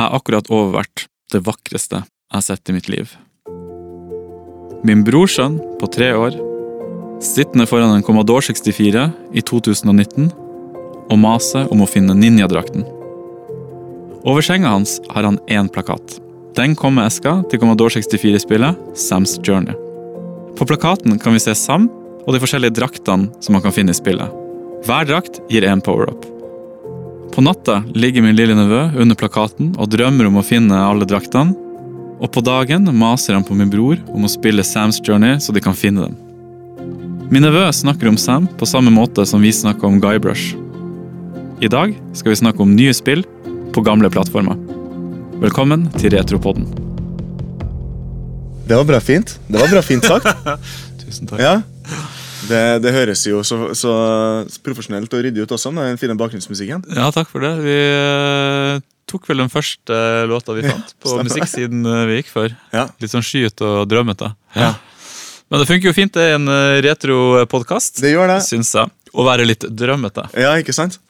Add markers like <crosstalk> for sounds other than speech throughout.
Jeg har akkurat overvært det vakreste jeg har sett i mitt liv. Min brorsønn på tre år, sittende foran en Commodore 64 i 2019 og maser om å finne ninjadrakten. Over senga hans har han én plakat. Den kom med eska til Commodore 64-spillet Sam's Journey. På plakaten kan vi se Sam og de forskjellige draktene som man kan finne i spillet. Hver drakt gir én power-up. På natta ligger min lille nevø under plakaten og drømmer om å finne alle draktene. Og på dagen maser han på min bror om å spille Sam's Journey så de kan finne dem. Min nevø snakker om Sam på samme måte som vi snakker om Guybrush. I dag skal vi snakke om nye spill på gamle plattformer. Velkommen til Retropodden. Det var bra fint. Det var bra fint sagt. <laughs> Tusen takk. Ja. Det, det høres jo så, så profesjonelt og ryddig ut også med den fine bakgrunnsmusikken. Ja, takk for det. Vi eh, tok vel den første låta vi fant på musikksiden eh, vi gikk for. Ja. Litt sånn skyet og drømmete. Ja. Men det funker jo fint, det er en eh, retropodkast, Det gjør det. syns jeg. Å være litt drømmete. Ja, ikke sant?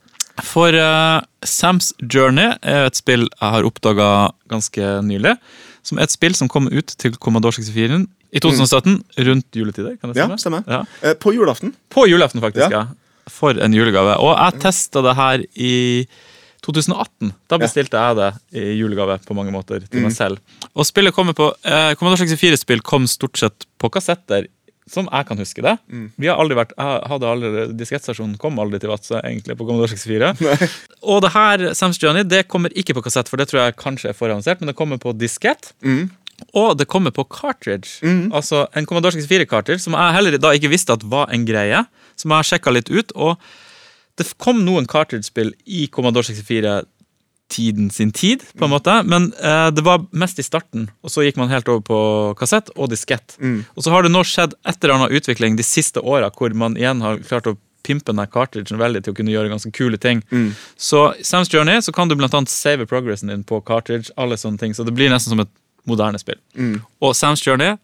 For uh, Sam's Journey er et spill jeg har oppdaga ganske nylig. Som er et spill som kom ut til Commodore 64 i 2017, rundt juletider. kan det Ja, stemme? stemmer. Ja. Eh, På julaften. På julaften, faktisk. ja. Ja. For en julegave. Og jeg testa det her i 2018. Da bestilte jeg det i julegave på mange måter til meg selv. Og spillet kommer på eh, Commodore 64-spill kom stort sett på kassetter, som jeg kan huske det. Vi har aldri vært, hadde aldri, Diskettstasjonen kom aldri til Vadsø egentlig på Commodore 64. <laughs> Og det her, Sam's Journey, det kommer ikke på kassett, for det tror jeg kanskje er forhåndsert, men det kommer på diskett. Og det kommer på cartridge. Altså en Commodore 64-cartridge, som jeg heller da ikke visste at var en greie. Som jeg har sjekka litt ut. Og det kom noen cartridge-spill i Commodore 64 tiden sin tid, på en måte. Men eh, det var mest i starten, og så gikk man helt over på kassett og diskett. Og så har det nå skjedd et eller annet utvikling de siste åra hvor man igjen har klart å pimpe den cartridgen veldig til å kunne gjøre ganske kule ting. Så i Sam's Journey så kan du annet save progressen din på cartridge, alle sånne ting, så det blir nesten som et moderne spill. Og Sam's Journey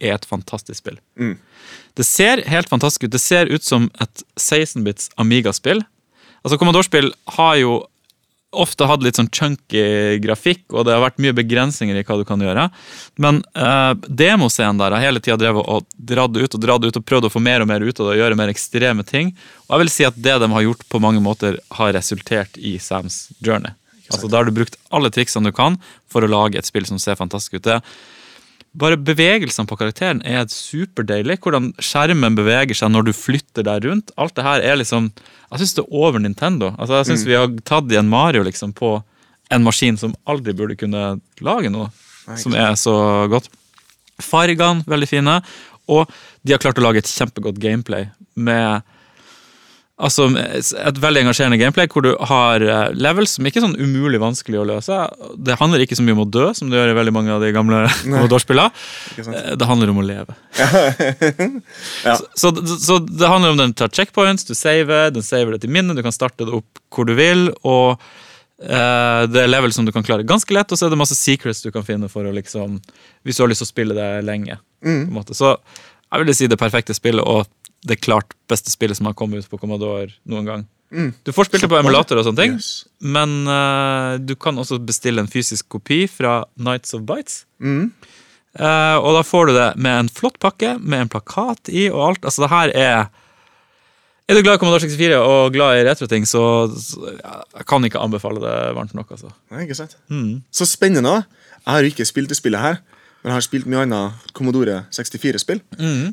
er et fantastisk spill. Det ser helt fantastisk ut. Det ser ut som et 16-bits Amiga-spill. Altså Commodore-spill har jo ofte hatt litt sånn chunky grafikk, og det har vært mye begrensninger i hva du kan gjøre. Men uh, demoscenen der har hele tida drevet og dratt ut og dratt ut og prøvd å få mer og mer ut av det og gjøre mer ekstreme ting. Og jeg vil si at det de har gjort, på mange måter har resultert i Sams Journey. Altså Da har du brukt alle triksene du kan for å lage et spill som ser fantastisk ut. Det bare bevegelsene på karakteren er superdeilig. Hvordan skjermen beveger seg når du flytter deg rundt. Alt det her er liksom Jeg syns det er over Nintendo. Altså Jeg syns vi har tatt igjen Mario liksom på en maskin som aldri burde kunne lage noe som er så godt. Fargene veldig fine, og de har klart å lage et kjempegodt gameplay med Altså Et veldig engasjerende gameplay hvor du har eh, levels som ikke er sånn umulig vanskelig å løse. Det handler ikke så mye om å dø, som det gjør i veldig mange av de gamle <laughs> Commodore-spillene. Eh, Det handler om å leve. <laughs> Ja. så, så, så det handler om den tar checkpoints, du saver, den saver det til minnet, du kan starte det opp hvor du vil. og eh, det er level som du kan klare ganske lett, og så er det masse secrets du kan finne for å liksom Hvis du har lyst til å spille det lenge. Måte. Så jeg vil si det perfekte spillet, og det klart beste spillet som har kommet ut på Commodore noen gang. Du får spilt det på emulator og sånne ting, Yes. men uh, du kan også bestille en fysisk kopi fra Nights of Bites. Eh, og da får du det med en flott pakke, med en plakat i og alt. Altså det her er Er du glad i Commodore 64 og glad i retroting, så, så jeg kan ikke anbefale det varmt nok. altså. Nei, ikke sant? Så spennende. Jeg har jo ikke spilt det spillet her, men jeg har spilt mye annet Commodore 64-spill.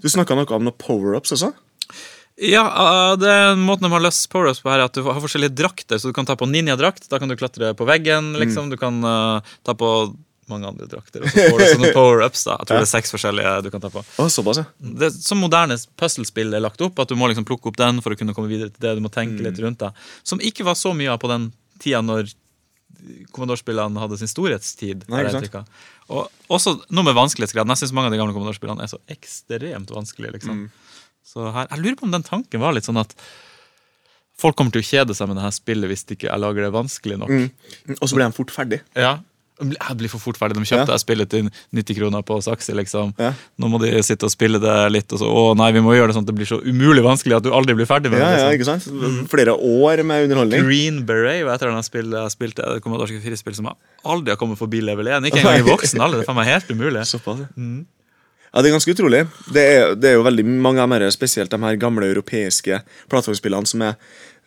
Du snakka noe om noen power-ups også? Ja, uh, det måten de har løst power-ups på her, er at du har forskjellige drakter. Så du kan ta på ninjadrakt, da kan du klatre på veggen. liksom. Du kan uh, ta på mange andre drakter. Og så får du sånne power-ups. da. Jeg tror <laughs> det er seks forskjellige du kan ta på. Å, såpass, ja. Det er Som moderne puslespill er lagt opp, at du må liksom plukke opp den for å kunne komme videre til det. Du må tenke litt rundt da. Som ikke var så mye av på den tida når Commodore-spillene hadde sin storhetstid. Nei? Og også noe med vanskelighetsgraden. Jeg syns mange av de gamle Commodore-spillene er så ekstremt vanskelige. liksom. Så her, Jeg lurer på om den tanken var litt sånn at folk kommer til å kjede seg med det her spillet hvis de ikke jeg lager det vanskelig nok. Mm. Og så blir de fort ferdig. Ja, Jeg blir for fort ferdig. De kjøpte Ja. spillet til 90 kroner på Saxi. liksom. Ja. Nå må de sitte og spille det litt, og så å nei, vi må gjøre det sånn at det blir så umulig vanskelig at du aldri blir ferdig med Ja, det. ja, liksom. ikke sant? Flere år med underholdning. Green Beret var et eller annet spill jeg spilte det Commodore 64-spill som jeg aldri har kommet forbi level 1. Ikke engang i <laughs> voksen alder. Det er meg helt umulig. Såpass, ja. Ja, Det er ganske utrolig. Det er, det er jo veldig mange av de spesielt de her gamle europeiske plattformspillene som er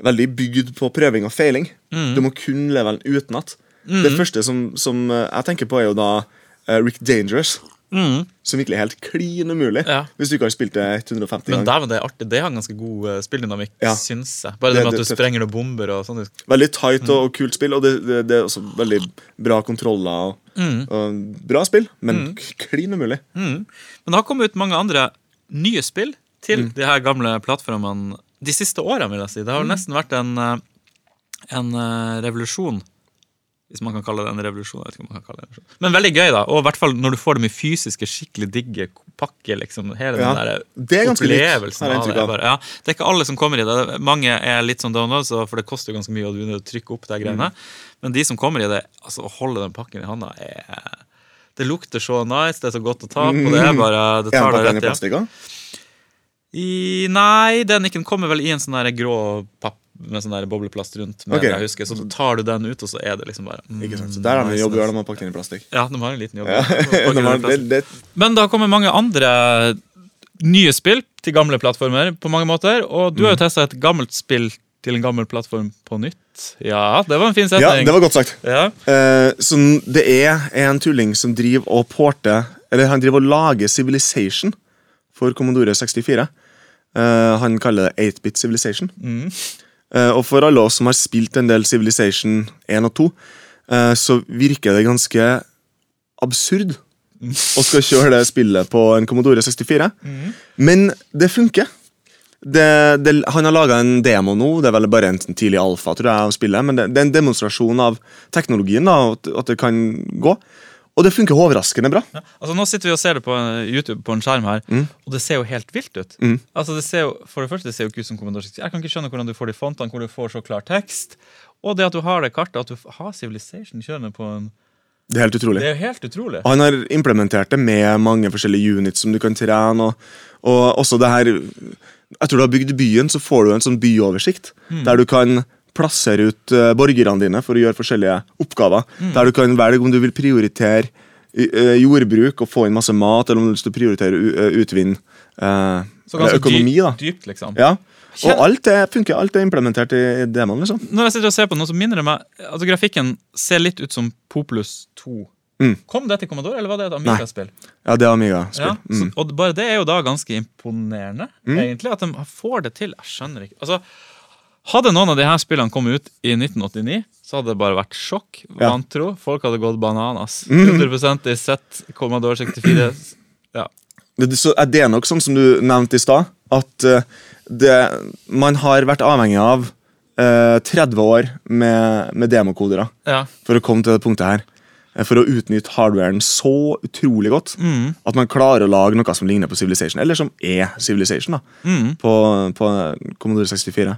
veldig bygd på prøving og feiling. Du må kunne levelen utenat. Det første som, som eh, jeg tenker på, er jo da uh, Rick Dangerous. Som virkelig er helt klin umulig Ja. hvis du ikke har spilt det 150 Men ganger. var det artig. Det har en ganske god uh, spilldynamikk, Ja. syns jeg. Bare det, med at du sprenger noen bomber og sånn. Veldig tight og, og kult spill, og det, det, det er også veldig bra kontroller. Og, og bra spill, men mm. klin umulig. Men det har kommet ut mange andre nye spill til de her gamle plattformene de siste årene, vil jeg si. Det har jo nesten vært en, en revolusjon. Hvis man kan kalle det en revolusjon. Jeg vet ikke om man kan kalle det en revolusjon. Men veldig gøy, da. Og i hvert fall når du får dem i fysiske, skikkelig digge pakker. liksom. Hele Ja, den der det er ganske har jeg av det. Bare, ja, det er ikke alle som kommer i det. Mange er litt sånn downloads, for det koster jo ganske mye, å er til å trykke opp de greiene. Men de som kommer i det, altså å holde den pakken i handa er Det lukter så nice, det er så godt å ta på. Det er bare Det Er tar deg rett i ja. i, nei, den ikke den kommer vel i en sånn der grå papp med sånn der bobleplast rundt. Med okay. jeg husker, Så tar du den ut, og så er det liksom bare mm, Ikke sant? Så der har de en jobb å gjøre, de har pakket den i plastikk. Ja, de har en liten jobb. Ja. <laughs> Har, det, det, Men det har kommet mange andre nye spill til gamle plattformer på mange måter. Og du har Mm. jo testa et gammelt spill til en gammel plattform på nytt. Ja, det var en fin setning. ja, det var godt sagt. Ja. Uh, så det er en tulling som driver og porter Eller han driver og lager Civilization for Commodore 64. Uh, han kaller det 8-bit Civilization. Eh, og for alle oss som har spilt en del Civilization 1 og 2, eh, så virker det ganske absurd å skal kjøre det spillet på en Commodore 64. Men det funker. Det, det, han har laga en demo nå, det er vel bare en tidlig alfa tror jeg, av spillet, men det, det er en demonstrasjon av teknologien, da, at, at det kan gå. Og det funker overraskende bra. Altså Nå sitter vi og ser det på eh, YouTube på en skjerm her, Mm. og det ser jo helt vilt ut. Altså det ser jo, For det første det ser jo ikke ut som Commodore 64. Jeg kan ikke skjønne hvordan du får de fontene, hvor du får så klar tekst. Og det at du har det kartet, at du har Civilization kjørende på en Det er helt utrolig. Det er helt utrolig. Og han har implementert det med mange forskjellige units som du kan trene. Og, og også det her tror du har bygd byen, så får du en sånn byoversikt. Der du kan plassere ut eh, borgerne dine for å gjøre forskjellige oppgaver. Der du kan velge om du vil prioritere eh, jordbruk og få inn masse mat, eller om du vil prioritere eh, utvinne eh, Så ganske økonomi. dypt, da dypt, liksom. Ja. Og alt det funker. Alt er implementert i demoen. liksom Når jeg sitter og ser på noe, så minner det meg Altså Grafikken ser litt ut som Populus 2. Mm. Kom det til Commodore, eller var det et Amiga-spill? Ja, det er Amiga-spill. Ja, Mm. og bare det er jo da ganske imponerende, egentlig. At de får det til. Jeg skjønner ikke. Altså, hadde noen av de her spillene kommet ut i 1989, så hadde det bare vært sjokk. Ja. Vantro. Folk hadde gått bananas. 100% i sett Commodore 64. Ja. Det, så er det nok sånn som du nevnte i stad, at eh, det, man har vært avhengig av eh, 30 år med, med demokodere ja. for å komme til det punktet her. Eh, For å utnytte hardwaren så utrolig godt Mm. at man klarer å lage noe som ligner på Civilization, eller som er Civilization, da, Mm. på, på Commodore 64.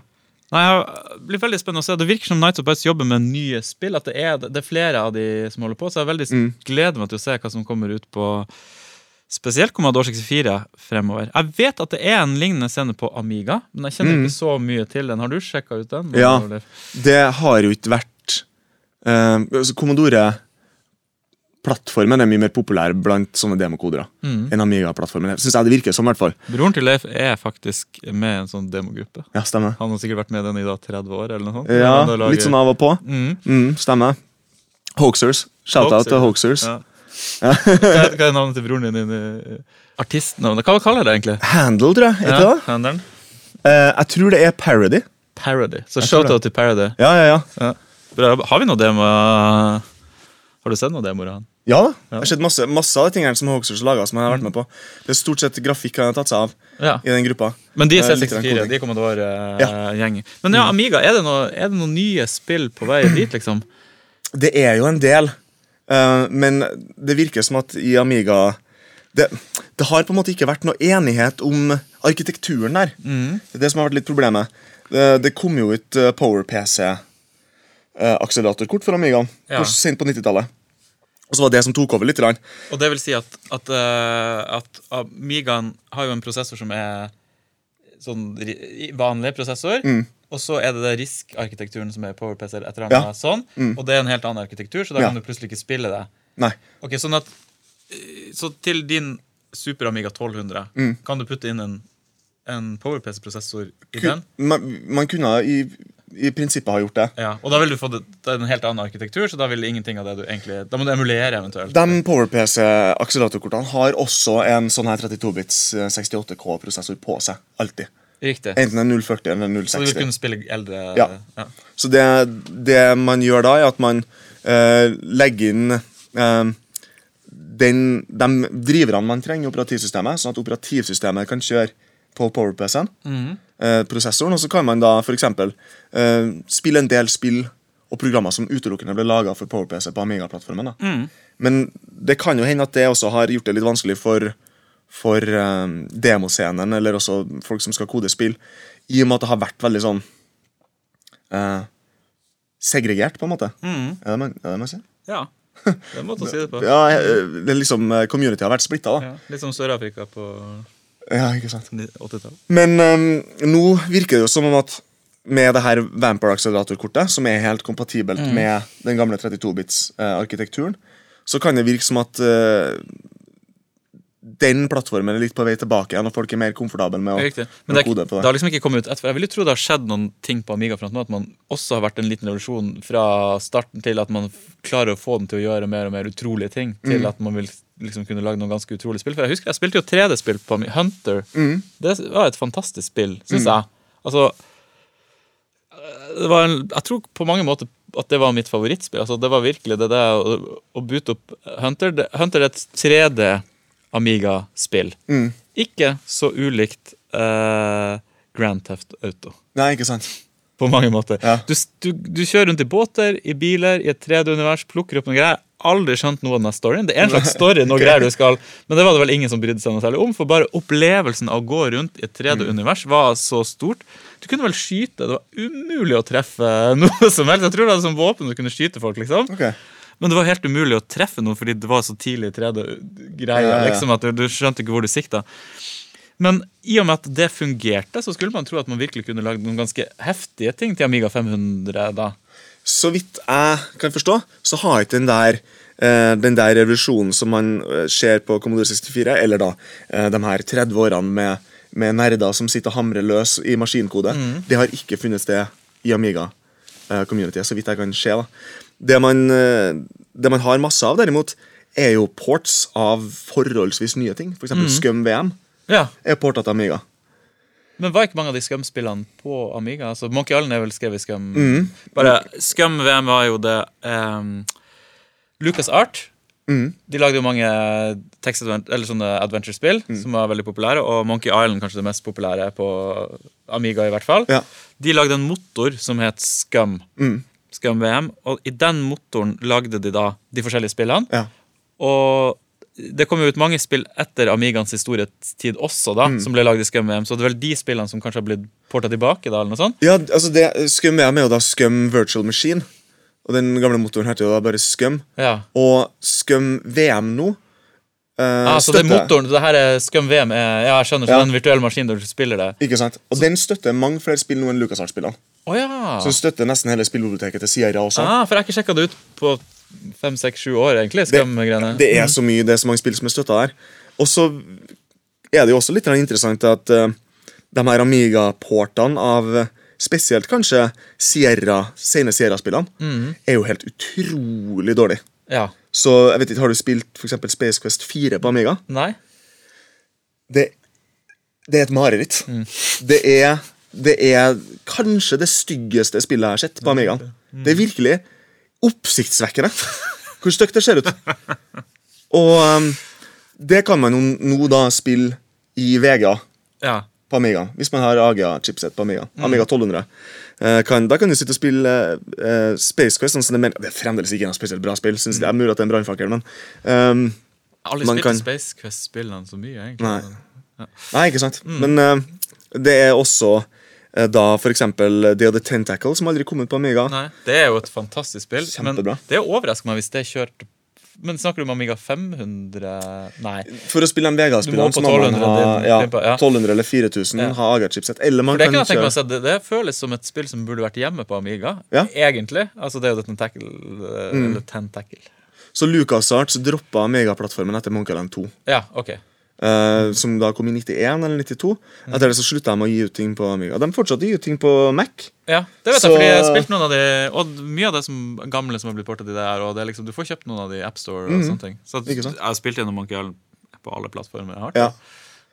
Nei, jeg blir veldig spennende å se. Det virker som Nights of Bites jobber med nye spill. At det er, det er flere av de som holder på. Så jeg veldig gleder meg til å se hva som kommer ut på spesielt Commodore 64 fremover. Jeg vet at det er en lignende scene på Amiga, men jeg kjenner ikke så mye til den. Har du sjekka ut den? Ja. Det har jo ikke vært uh, altså Commodore-plattformen er mye mer populær blant sånne demokodere enn Amiga-plattformen. Synes jeg det virker som, i hvert fall. Broren til Leif er faktisk med i en sånn demogruppe. Ja, stemmer. Han har sikkert vært med i den i da 30 år, eller noe sånt. Ja, lager- litt sånn av og på. Mm. Mm, stemmer. Hoaxers. Shout-out til Hoaxers. Ja. <laughs> er, hva er navnet til broren din? din eh, Artistnavnet? Hva kaller det egentlig? Handle, tror jeg. Ikke Ja, det? handelen. Eh, jeg tror det er parody. Parody. Så shout-out til Parody. Ja, ja, ja. Ja. Bra. Har vi noe demo? Har du sett noe demoer av han? Ja da. Det har skjedd masse, masse av de tingene som Hoaxers laga. Som jeg har vært med på Det er stort sett grafikk han har tatt seg av Ja. i den gruppa. Men de er Eh, C64, de være Ja. uh, gjeng. Men ja, Amiga, er det, noe, det noen nye spill på vei dit, liksom? Det er jo en del, uh, men det virker som at i Amiga det, det har på en måte ikke vært noe enighet om arkitekturen der. Det er det som har vært litt problemet. Det, det kom jo ut eh, PowerPC-akseleratorkort for Amigaen Ja. ja. sent på 90-tallet. Og så var det som tok over litt. Og det vil si at, at, eh, at Amigaen har jo en prosessor som er sånn vanlig prosessor. Mm. Og så er det det RISK-arkitekturen som er PowerPC eller et eller annet Ja. sånn. Mm. Og det er en helt annen arkitektur, så da Ja. kan du plutselig ikke spille det. Nei. Ok, sånn at eh, Så til din Super Amiga 1200 Mm. kan du putte inn en, en PowerPC-prosessor i den. Man, man kunne i, i prinsippet har gjort det. Ja, og da vil du få en helt annen arkitektur, så da vil ingenting av det du egentlig Da må du emulere eventuelt. De PowerPC-akseleratorkortene har også en sånn her 32-bits 68K-prosessor på seg. Alltid. Riktig. Enten en 040 eller en Så du vil kunne spille eldre Ja. Så det, det man gjør da, er at man eh, legger inn eh, den, de driverne man trenger i operativsystemet, sånn at operativsystemet kan kjøre på PowerPC-en, Mhm. eh, prosessoren, og så kan man da f.eks. Eh, spille en del spill og programmer som utelukkende ble laga for PowerPC på Amiga-plattformen. Mm. Men det kan jo hende at det også har gjort det litt vanskelig for, for eh, demoscenen, eller også folk som skal kode spill, i og med at det har vært veldig sånn eh, segregert, på en måte. Mm. Er det man, er det man sier? Ja. Det er en måte å si det på. <laughs> Ja, eh, det er liksom eh, Community har vært splitta. Ja, litt som Sør-Afrika på Ja, ikke sant. 80-tallet. Men um, nå virker det jo som om at med det her Vampire Accelerator-kortet, som er helt kompatibelt med den gamle 32-bits-arkitekturen, så kan det virke som at uh, den plattformen er litt på vei tilbake igjen, og folk er mer komfortable med å, Riktig. Men det, er, kode det på det. har liksom ikke kommet ut etterpå. Jeg vil jo tro det har skjedd noen ting på Amiga-fronten nå, at man også har vært en liten revolusjon fra starten til at man klarer å få den til å gjøre mer og mer utrolige ting, Mm. til at man vil liksom kunne lage noen ganske utrolige spill. For jeg husker jeg spilte jo 3D-spill på Hunter. Mm. Det var et fantastisk spill, syns jeg. Altså det var en, Jeg tror på mange måter at det var mitt favorittspill. Altså, det var virkelig det der å, å boote opp Hunter. Det, Hunter er et 3D Amiga-spill. Mm. Ikke så ulikt eh, Grand Theft Auto. Nei, ikke sant? På mange måter. Ja. Du, du, du kjører rundt i båter, i biler, i et 3D-univers, plukker opp noen greier. Aldri skjønt noe av den storyen. Det er en slags story, noe greier du skal Men det var det vel ingen som brydde seg noe særlig om, for bare opplevelsen av å gå rundt i et 3D-univers var så stort. Du kunne vel skyte. Det var umulig å treffe <laughs> noe som helst. Jeg tror det hadde som våpen du kunne skyte folk, liksom. Okay. Men det var helt umulig å treffe noe fordi det var så tidlig 3D-greier. Ja, ja, ja. liksom, at du, du skjønte ikke hvor du sikta. Men i og med at det fungerte, så skulle man tro at man virkelig kunne lagd noen ganske heftige ting til Amiga 500. da. Så vidt jeg kan forstå, så har ikke den der eh, den der revolusjonen som man eh, ser på Commodore 64, eller da eh, de her 30 årene med, med nerder som sitter og hamrer løs i maskinkode, det har ikke funnet sted i Amiga-community, så vidt jeg kan se. da. Det man, det man har masse av, derimot, er jo ports av forholdsvis nye ting. For eksempel Scum VM Ja, er porta til Amiga. Men var ikke mange av de Scum-spillene på Amiga? Altså, Monkey Island er vel skrevet i Scum. Bare Scum VM var jo det um, Lucas Art. De lagde jo mange text eller sånne adventure-spill som var veldig populære. Og Monkey Island kanskje det mest populære på Amiga. i hvert fall Ja. De lagde en motor som het Scum. Scum VM. Og i den motoren lagde de da de forskjellige spillene. Ja. Og det kom jo ut mange spill etter Amigaens historietid også, da, som ble lagd i Scum VM. Så det er vel de spillene som kanskje har blitt porta tilbake? da, eller noe sånt? Ja, altså det, Scum VM er jo da Scum Virtual Machine. Og den gamle motoren heter jo da bare Scum. Ja. Og Scum VM nå Uh, Ah, så det er motoren, det her er Scum VM? Er, ja, jeg skjønner, så Ja. den virtuelle en virtuell maskin der du spiller det? Ikke sant? Og den støtter mange flere spill nå enn LucasArts-spillene. Oh, ja! Så den støtter nesten hele spillbiblioteket til Sierra også. Ah, for jeg har ikke sjekka det ut på fem, seks, sju år, egentlig. Skam-greiene. Det er så mye, det er så mange spill som er støtta der. Og så er det jo også litt interessant at uh, de her Amiga-portene av eh, spesielt kanskje Sierra, sene Sierra-spillene, Mhm. er jo helt utrolig dårlige. Ja. Så jeg vet ikke, Har du spilt for eksempel Space Quest 4 på Amiga? Nei? Det, det er et mareritt. Det, er, det er kanskje det styggeste spillet jeg har sett på Amigaen. Det er virkelig oppsiktsvekkende hvor stygt det ser ut. Og um, det kan man jo nå da spille i VGA Ja. på Amiga, hvis man har AGA-chipset på Amiga. Amiga 1200. Uh, kan, da kan du sitte og spille uh, Space Quest. Sånn det, men, det er fremdeles ikke noe spesielt bra spill. Synes Det er mulig at det er en brannfakkel, men um, Jeg har aldri spilt kan- Space Quest-spillene så mye, egentlig. Nei. Nei, ikke sant. Men uh, det er også eh, da for eksempel Day of the Tentacle, som aldri kom ut på Amiga. Nei, Det er jo et fantastisk spill. Kjempebra. Men det overrasker meg hvis det kjørte Men snakker du om Amiga 500 Nei. For å spille de Vega-spillene så må man 1200 ha ja, pimpa, ja. 1200 eller 4000, Ja. ha AGA-chipset. Eller man kan kjøre meg det, det føles som et spill som burde vært hjemme på Amiga. Ja. Egentlig. Altså det er jo Tentacle eh, Mm. Tentacle. Så LucasArts droppa Megaplattformen etter Monkey Island 2. Ja, ok. Eh, som da kom i 91 eller 92. Mm. Etter det så slutta de å gi ut ting på Amiga. De fortsatte å gi ut ting på Mac. Ja, det vet Så- jeg, fordi jeg har spilt noen av de Og mye av det som gamle som har blitt portet i det her, og det er liksom, du får kjøpt noen av de i AppStore og sånne ting. Så Mhm. Jeg har spilt gjennom Monkey Island på alle plattformer jeg har. Ja.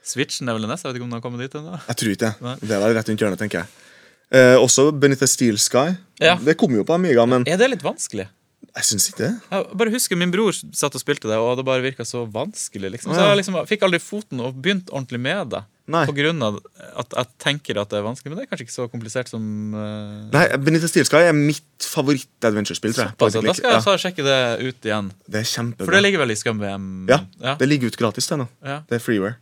Switchen er vel det neste, jeg vet ikke om den har kommet dit ennå. Jeg tror ikke Nei. det. Det er rett rundt hjørnet, tenker jeg. Uh, også Benita Steel Sky. Ja. Det kom jo på Amiga, men Er det litt vanskelig? Jeg syns ikke det. Jeg bare husker Min bror satt og spilte det, og det bare virka så vanskelig. liksom. Så jeg liksom, fikk aldri foten og begynt ordentlig med det. Nei. På grunn av at jeg tenker at det er vanskelig, men det er kanskje ikke så komplisert som uh, Nei, Benita Steel Sky er mitt favoritt-adventure-spill. Da skal jeg ja, sjekke det ut igjen. det er kjempebra. For det ligger vel i Scum-VM? Ja, ja. det ligger ut gratis det nå. ja. Det er freeware.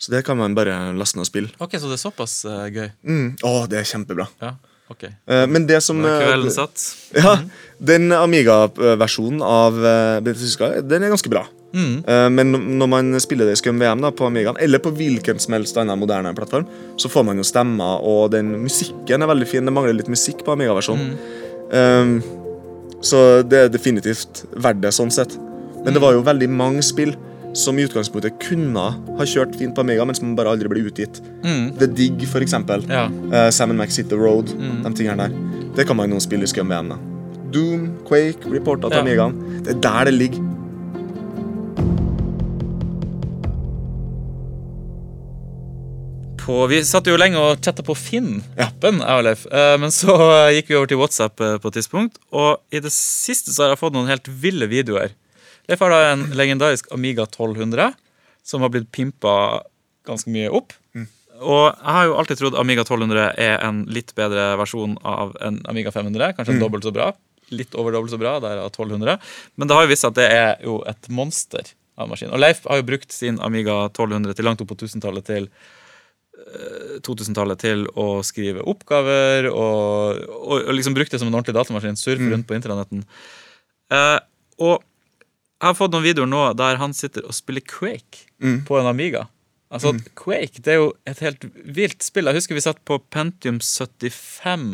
Så det kan man bare laste ned og spille. Ok, så det er såpass uh, gøy? Mm. Å, det er kjempebra. Ja, ok. Eh, men det som eh, kvelden satt. <laughs> Ja, Den Amiga-versjonen av uh, Beneath the den er ganske bra. Mm. Eh, men når man spiller det i Scum VM da, på Amigaen, eller på hvilken som helst annen moderne plattform, så får man jo stemmer, og den musikken er veldig fin. Det mangler litt musikk på Amiga-versjonen. Um, så det er definitivt verdt det sånn sett. Men det var jo veldig mange spill som i utgangspunktet kunne ha kjørt fint på Amiga, men som bare aldri ble utgitt. Mm. The Dig, for eksempel. Ja. Uh, Sam Max Hit the Road. De tingene der. Det kan man nå spille i Scum VM. Doom, Quake, Reporta til Ja. Amigaen. Det er der det ligger. På, vi satt jo lenge og chatta på Finn-appen, og Leif. Eh, Men så eh, gikk vi over til WhatsApp eh, på et tidspunkt, og i det siste så har jeg fått noen helt ville videoer. Leif har da en legendarisk Amiga 1200 som har blitt pimpa ganske mye opp. Og jeg har jo alltid trodd Amiga 1200 er en litt bedre versjon av en Amiga 500. Kanskje dobbelt så bra. Litt over dobbelt så bra. Der av 1200. Men det har jo vist seg at det er jo et monster av en maskin. Og Leif har jo brukt sin Amiga 1200 til langt opp på 1000-tallet til 2000-tallet til å skrive oppgaver og, og, og liksom brukt det som en ordentlig datamaskin. Surfe rundt på internetten. Eh, og jeg har fått noen videoer nå der han sitter og spiller Quake på en Amiga. Altså, Quake det er jo et helt vilt spill. Jeg husker vi satt på Pentium 75.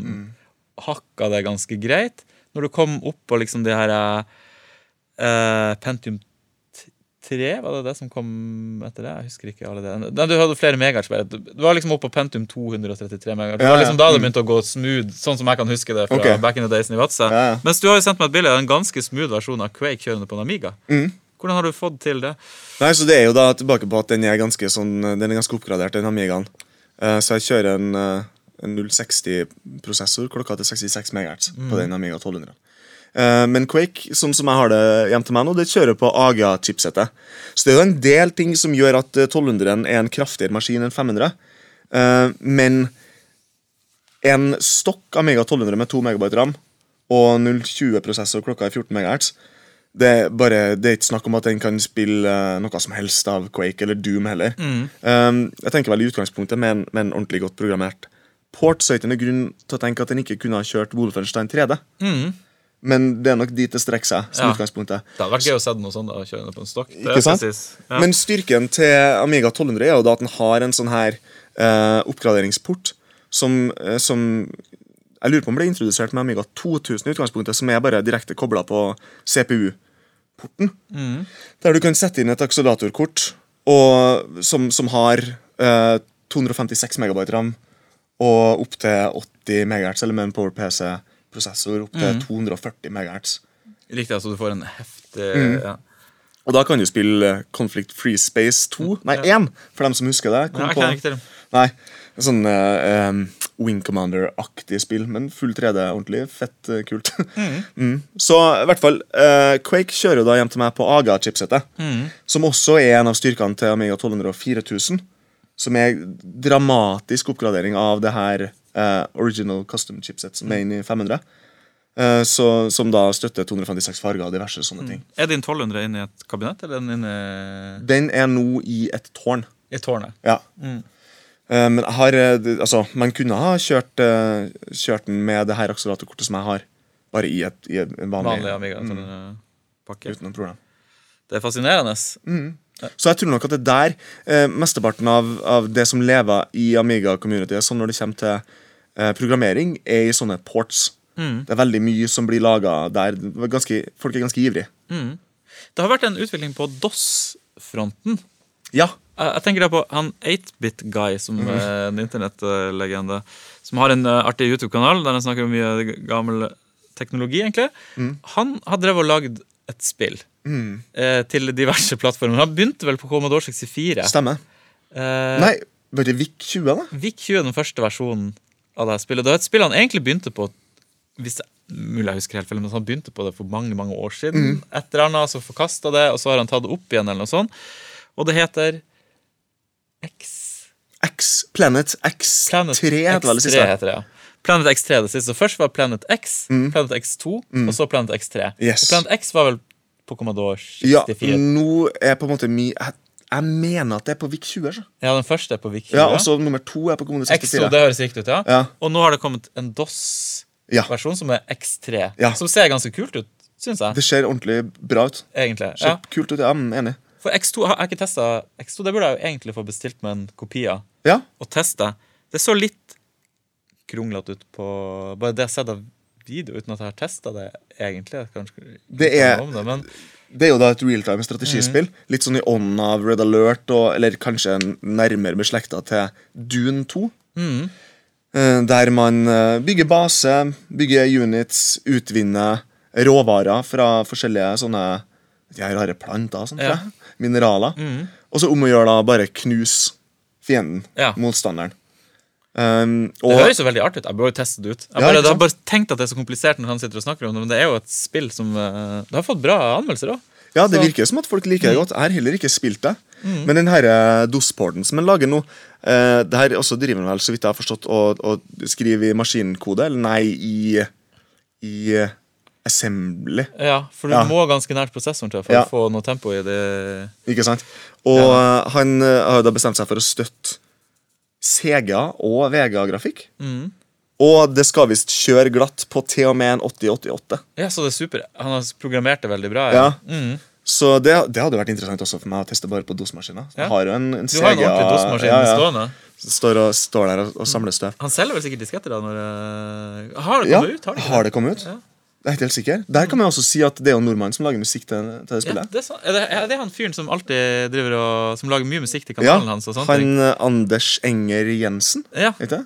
Hakka det ganske greit. Når du kom opp på liksom de her eh, Pentium 3, var det det som kom etter det? Jeg husker ikke alle det. Nei, du hadde flere megahertz. Du var liksom oppe på Pentium 233 megahertz. Det Ja, var liksom da det begynte å gå smooth, sånn som jeg kan huske det fra okay. back in the days i Vadsø. Ja, ja. Mens du har jo sendt meg et bilde av en ganske smooth versjon av Quake kjørende på en Amiga. Mm. Hvordan har du fått til det? Nei, så Det er jo da tilbake på at den er ganske, sånn, den er ganske oppgradert, den Amigaen. Uh, så jeg kjører en, uh, en 060-prosessor klokka til 66 MHz på den Amiga 1200. Eh, men Quake, sånn som jeg har det hjem til meg nå, det kjører på AGA-chipsettet. Så det er jo en del ting som gjør at 1200-en er en kraftigere maskin enn 500. Eh, men en stokk Amiga 1200 med 2 MB ram og 020-prosessor klokka er 14 MHz det er, bare, det er ikke snakk om at den kan spille eh, noe som helst av Quake eller Doom heller. Um, jeg tenker vel i utgangspunktet med en, med en ordentlig godt programmert port, så er det grunn til å tenke at den ikke kunne ha kjørt Wolfenstein 3D. Men det er nok dit det strekker seg. som Ja. utgangspunktet. Det hadde vært gøy å se noe sånt da, kjørende på en stokk. Ikke sant? Ja. Men styrken til Amiga 1200 er jo da at den har en sånn her eh, oppgraderingsport som, eh, som Jeg lurer på om ble introdusert med Amiga 2000 i utgangspunktet, som er bare direkte kobla på CPU-porten. Der du kan sette inn et akseleratorkort og, som, som har eh, 256 megabyte ram og opptil 80 MHz, eller med en PowerPC-prosessor opp til 240 MHz. Riktig, altså du får en heftig Mm. ja. Og da kan du spille Conflict Free Space 2. Nei, 1, for dem som husker det. Kom Nei, jeg på-. Nei, en sånn uh, Wing Commander-aktig spill, men full 3D, ordentlig fett uh, kult. <laughs> Mm. Så i hvert fall, uh, Quake kjører jo da hjem til meg på AGA-chipsettet, som også er en av styrkene til Amiga 1200 og 4000, som er dramatisk oppgradering av det her eh, original custom chipset som er inne i 500. eh, så, som da støtter 256 farger og diverse sånne ting. Er din 1200 inne i et kabinett, eller er den inne Den er nå i et tårn. i tårnet? Ja. Eh, men har Altså, man kunne ha kjørt, kjørt den med det her akseleratorkortet som jeg har, bare i, et, i en vanlig, Vanlig Amiga. Mm. Pakke. Uten noe problem. Det er fascinerende. Så jeg tror nok at det er der eh, mesteparten av, av det som lever i Amiga-communityet, sånn når det kommer til programmering, er i sånne ports. Det er veldig mye som blir laga der. Ganske, folk er ganske ivrige. Det har vært en utvikling på DOS-fronten. Ja. Jeg, tenker da på han 8-bit-guy, som er en internettlegende, som har en eh, artig YouTube-kanal der han snakker om mye gammel teknologi, egentlig. Han har drevet og lagd et spill eh, til diverse plattformer. Han begynte vel på Commodore 64. Stemmer. Eh, Nei, var det VIC 20, da? VIC-20 er den første versjonen av det spillet. Det var et spill han egentlig begynte på hvis det, Mulig jeg husker helt feil, men han begynte på det for mange mange år siden. Et eller annet, så forkasta det, og så har han tatt det opp igjen. eller noe sånt. Og det heter X X, Planet X3 Planet heter vel det siste. heter det, ja. Planet X3 det siste. Så først var Planet X, Planet X2, og så Planet X3. Yes. Og Planet X var vel på Commodore 64? Ja, nå er på en måte mi jeg, jeg mener at det er på VIC 20. Så. Ja, den første er på VIC-20. Ja, og så nummer to er på Kommune X2, 64. det høres riktig ut, ja. Ja. Og nå har det kommet en DOS-versjon Ja, som er X3. Ja. Som ser ganske kult ut, syns jeg. Det ser ordentlig bra ut. Egentlig. Ser Ja. kult ut, ja, enig. For X2 har jeg ikke testa X2. Det burde jeg jo egentlig få bestilt med en kopi av Ja, og teste. Det så litt kronglete ut på Bare det jeg har sett av video, uten at jeg har testa det egentlig. Kanskje, Det er- om det, men Det er jo da et realtime strategispill. Litt sånn i ånden av Red Alert, og, eller kanskje nærmere beslekta til Dune 2. Mm. Der man eh, bygger base, bygger units, utvinner råvarer fra forskjellige sånne her rare planter og sånt, Ja. mineraler. Mm. Og så om å gjøre da bare knuse fienden, Ja. motstanderen. Um, det høres jo veldig artig ut. Jeg bør jo teste det ut. Jeg bare, ja, har bare tenkt at det er så komplisert når han sitter og snakker om det, men det er jo et spill som eh, Det har fått bra anmeldelser òg. Ja, det Så- virker som at folk liker Mm. det godt. Jeg har heller ikke spilt det. Men den her eh, DOS-porten som en lager nå, eh, det her også driver han vel, så vidt jeg har forstått, å, å skrive i maskinkode, eller nei, i, i eh, assembly. Ja, for du Ja. må ganske nært prosessoren til for Ja. å få noe tempo i det. Ikke sant? Og ja. han har da bestemt seg for å støtte Sega og Vega-grafikk. Mm. Og det skal visst kjøre glatt på til og med en 8088. Ja, så det er super. Han har programmert det veldig bra. Ja. Mm. Så det, det hadde vært interessant også for meg å teste bare på DOS-maskiner. Ja. Har jo en, en Du har en ordentlig DOS-maskin ja, ja. stående. Står, og, står der og, og samler støv. Han selger vel sikkert disketter da? Når, eh, har det Ja, kommet ut? Har det, har det kommet ut? Ja. Jeg er helt sikker. Der kan man også si at det er jo nordmannen som lager musikk til, til det Ja, det er, så, er, det, er det han fyren som alltid driver og Som lager mye musikk til Ja, kanalen hans? og sånt? han eh, Anders Enger Jensen, Ja. vet du?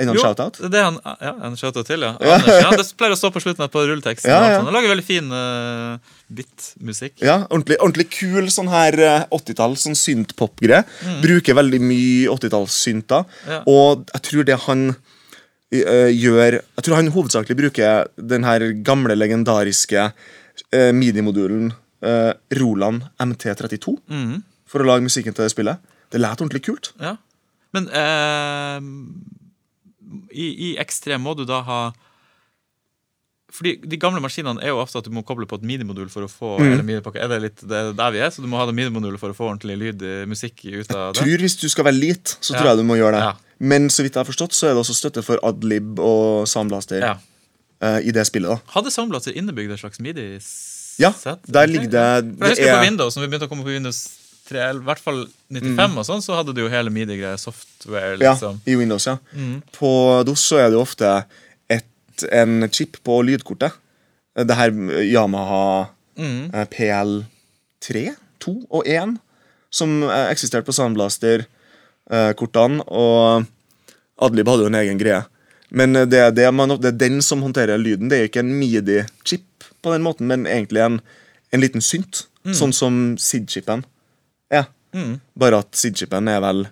Enda en Jo, shout-out. det er han, ja, en shout-out til, ja. Ja. Anders, ja. Det pleier å stå på slutten på rulleteksten. Ja, ja. Han lager veldig fin uh, bit-musikk. Ja, ordentlig, ordentlig kul sånn her eh, 80-talls sånn synt-pop-greie. Bruker veldig mye 80-tallssynter. Mm. Ja. Og jeg tror det han eh, gjør Jeg tror han hovedsakelig bruker den her gamle, legendariske uh, midi-modulen eh, Roland MT32 Mhm. for å lage musikken til det spillet. Det lät ordentlig kult. Ja. Men uh, i, i X3 må du da ha fordi De gamle maskinene er jo ofte at du må koble på et minimodul for å få Mm. eller. Er det litt det er der vi er? Så du må ha det minimodulet for å få ordentlig lyd, eh, musikk ut av det? tror Hvis du skal være lit, så Ja. tror jeg du må gjøre det. Ja. Men så vidt jeg har forstått, så er det også støtte for Adlib og Soundblaster Ja. uh, i det spillet. da Hadde Soundblaster innebygd et slags midi-sett? Ja, der ligger det- For jeg husker husker på er- Windows, når vi begynte å komme på Windows 3, eller i hvert fall 95, og sånn, så hadde du jo hele midi-greia, software, Ja, liksom. i Windows, ja. Mm. På DOS så er det jo ofte et, en chip på lydkortet. Det her Yamaha Mm. eh, PL3, 2 og 1, som eh, eksisterte på Soundblaster-kortene. og Adlib hadde jo en egen greie. Men eh, det, er det, man, det er den som håndterer lyden. Det er ikke en midi-chip på den måten, men egentlig en, en liten synt. Sånn som SID-chipen er. Mm. Bare at SID-chipen er vel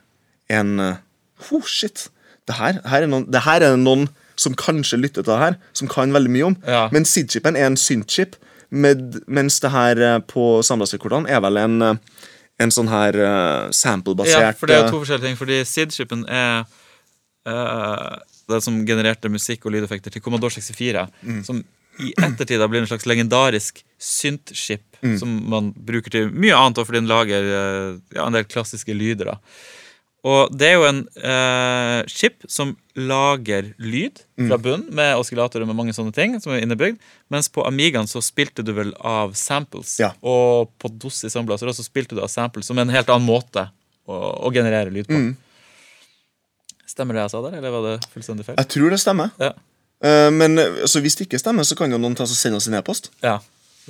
en eh, Oh, shit! Det her, her er noen, det her er noen som kanskje lytter til det her, som kan veldig mye om. Ja. Men SID-chipen er en synt-chip, med, mens det her eh, på samlasterkortene er vel en, eh, en sånn her uh, sample-basert Ja, for det er jo eh, to forskjellige ting. Fordi SID-chipen er uh, det som genererte musikk og lydeffekter til Commodore 64. Mm. Som i ettertid har blitt en slags legendarisk synth-skip, Mm. som man bruker til mye annet, fordi den lager uh, ja, en del klassiske lyder. da Og det er jo en eh, chip som lager lyd Mm. fra bunnen, med oscillatorer med mange sånne ting, som er innebygd. Mens på Amigaen så spilte du vel av samples. Ja. Og på DOS i Sandblaser også spilte du av samples, som er en helt annen måte å, å generere lyd på. Mm. Stemmer det jeg sa der, eller var det fullstendig feil? Jeg tror det stemmer. Ja. Uh, men altså, hvis det ikke stemmer, så kan jo noen ta og sende oss en e-post. ja.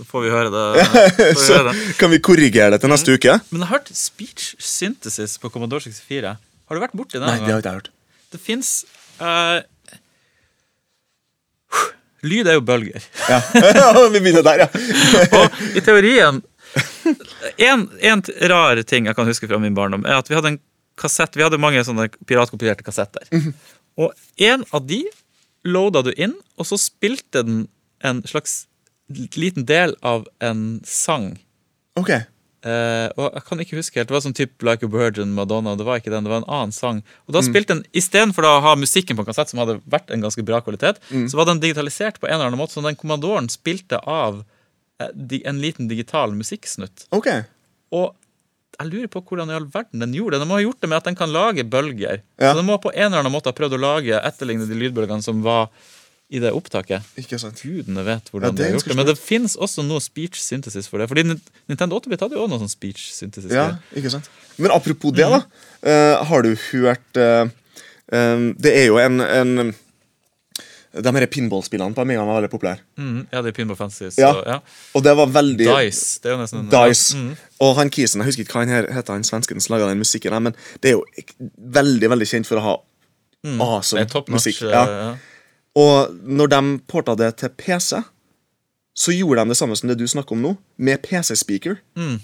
Får vi høre det. <laughs> Får vi Så høre det. kan vi korrigere det til neste uke. Men jeg har hørt speech synthesis på Commodore 64. Har du vært borti det? Nei, det har ikke jeg hørt. Det fins Lyd er jo bølger. Ja. <laughs> vi begynner der, ja. <laughs> Og i teorien en, en rar ting jeg kan huske fra min barndom, er at vi hadde en kassett Vi hadde mange sånne piratkopierte kassetter. Og en av de loada du inn, og så spilte den en slags liten del av en sang. Ok. Eh, og jeg kan ikke huske helt, Det var sånn type Like a Virgin, Madonna. Det var ikke den, det var en annen sang. Og da spilte den, Istedenfor å ha musikken på en kassett, som hadde vært en ganske bra kvalitet, så var den digitalisert på en eller annen måte, så den kommandoren spilte av eh, en liten digital musikksnutt. ok. Og jeg lurer på hvordan i all verden den gjorde det. Den må ha gjort det med at den kan lage bølger. Ja. Så den må på en eller annen måte ha prøvd å lage etterligne de lydbølgene som var i det opptaket. Ikke sant. Gudene vet hvordan Ja, det er gjort. Men det fins også noe speech synthesis for det. Fordi Nintendo 8-bit hadde jo også noe sånn speech synthesis. Ja, ikke sant. Men apropos det, da. Uh, har du hørt uh, um, Det er jo en, en De her pinballspillene på Amiga var veldig populære. Mm, ja, det er Pinball Fantasy. Så, Ja. ja. Og det var veldig Dice. Det er jo nesten Dice. Ja, mm. Og han Kisen, jeg husker ikke hva han her heter, han svensken som laga den musikken, men det er jo veldig veldig kjent for å ha Mm. Awesome musikk. Ja. ja. Og når de porta det til PC, så gjorde de det samme som det du snakker om nå, med PC-speaker. Mm.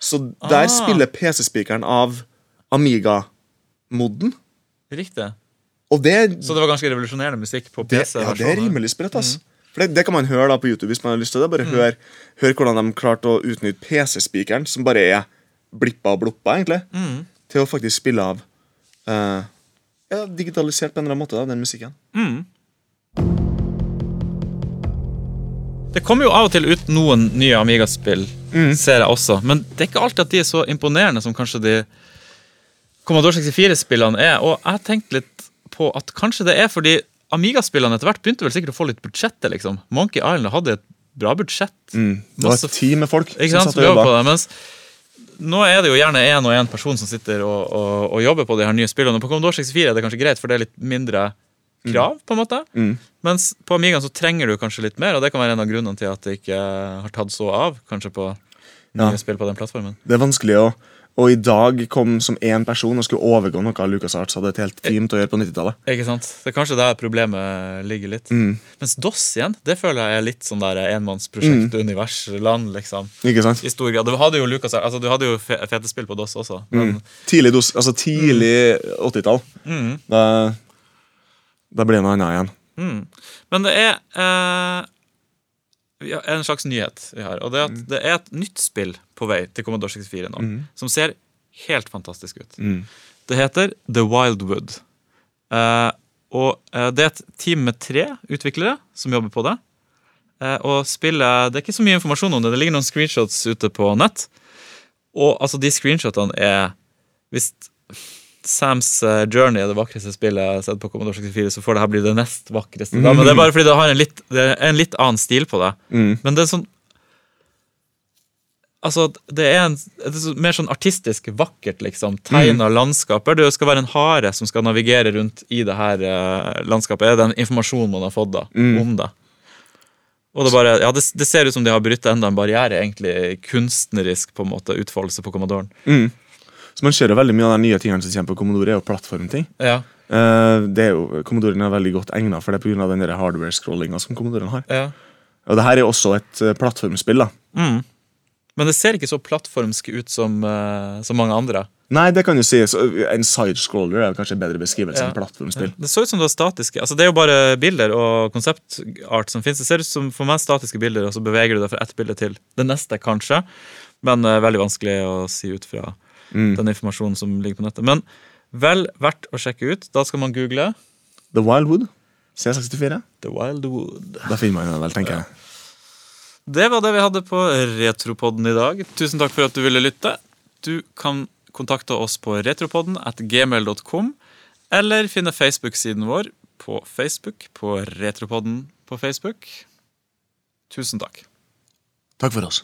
Så der Ah. spiller PC-speakeren av Amiga-moden. Riktig. Det, Så det var ganske revolusjonerende musikk på det, PC. ja, det er rimelig sprøtt. ass. For det, det kan man høre da på YouTube hvis man har lyst til det. Bare hør, hør hvordan de klarte å utnytte PC-speakeren, som bare er blippa og bloppa, egentlig, til å faktisk spille av uh, ja, Digitalisert på en eller annen måte, da, den musikken. Det kommer jo av og til ut noen nye Amiga-spill, Mm. ser jeg også. Men det er ikke alltid at de er så imponerende som kanskje de Commodore 64-spillene er. Og jeg tenkte litt på at kanskje det er fordi Amiga-spillene etter hvert begynte vel sikkert å få litt budsjettet, liksom. Monkey Island hadde et bra budsjett. Det var Masse et team med folk som satt og jobber på jobba. det, mens nå er det jo gjerne én og én person som sitter og, og, og jobber på de her nye spillene. Og på Commodore 64 er det kanskje greit, for det er litt mindre krav, på en måte. Mens på Amigaen så trenger du kanskje litt mer, og det kan være en av grunnene til at det ikke har tatt så av, kanskje på nye Ja. spill på den plattformen. Det er vanskelig å Og i dag kom som én person og skulle overgå noe av LucasArts hadde et helt team til å gjøre på 90-tallet. Ikke sant? Det er kanskje der problemet ligger litt. Mm. Mens DOS igjen, det føler jeg er litt sånn der enmannsprosjekt, univers, land, liksom. Ikke sant? I stor grad. Du hadde jo Lucas, altså du hadde jo fete spill på DOS også. Men Tidlig, dos, altså tidlig 80-tall. Mm. Da, da blir noe annet igjen. Mm. Men det er eh, en slags nyhet vi har. Og det er at det er et nytt spill på vei til Commodore 64 nå, som ser helt fantastisk ut. Det heter The Wildwood. Eh, og eh, det er et team med tre utviklere som jobber på det. Eh, og spillet Det er ikke så mye informasjon om det. Det ligger noen screenshots ute på nett. Og altså, de screenshotene er Hvis Sams eh, Journey er det vakreste spillet jeg har sett på Commodore 64, så får det her bli det nest vakreste. Da. Men det er bare fordi det har en litt, en litt annen stil på det. Men det er sånn Altså, det er, en, det er mer sånn artistisk vakkert, liksom. Tegna landskaper. Det skal være en hare som skal navigere rundt i det her eh, landskapet. Er den informasjonen man har fått da, om det. Og det, bare, ja, det, det ser ut som de har brutt enda en barriere, egentlig kunstnerisk på en måte, utfoldelse på Commodoren. Så man ser jo veldig mye av de nye tingene som kommer på Commodore, er jo plattformting. Ja, Uh, det er jo, Commodoren er veldig godt egnet for det pga. den hardware-scrollinga som Commodoren har. ja. Og det her er også et uh, plattformspill. da Mm. Men det ser ikke så plattformsk ut som, uh, som mange andre. Nei, det kan du si. Så, en sidescroller er kanskje en bedre beskrivelse Ja. enn plattformspill. Det så ut som det var statiske. Altså, det er jo bare bilder og konseptart som finnes. Det ser ut som for meg statiske bilder, og så beveger du deg fra ett bilde til det neste, kanskje. Men uh, veldig vanskelig å si ut fra den informasjonen som ligger på nettet. Men vel verdt å sjekke ut. Da skal man google The Wildwood. C64. The Wildwood. Da finner man den vel, tenker jeg. Det var det vi hadde på Retropodden i dag. Tusen takk for at du ville lytte. Du kan kontakte oss på retropodden at gmail.com, eller finne Facebook-siden vår på Facebook på Retropodden på Facebook. Tusen takk. Takk for oss.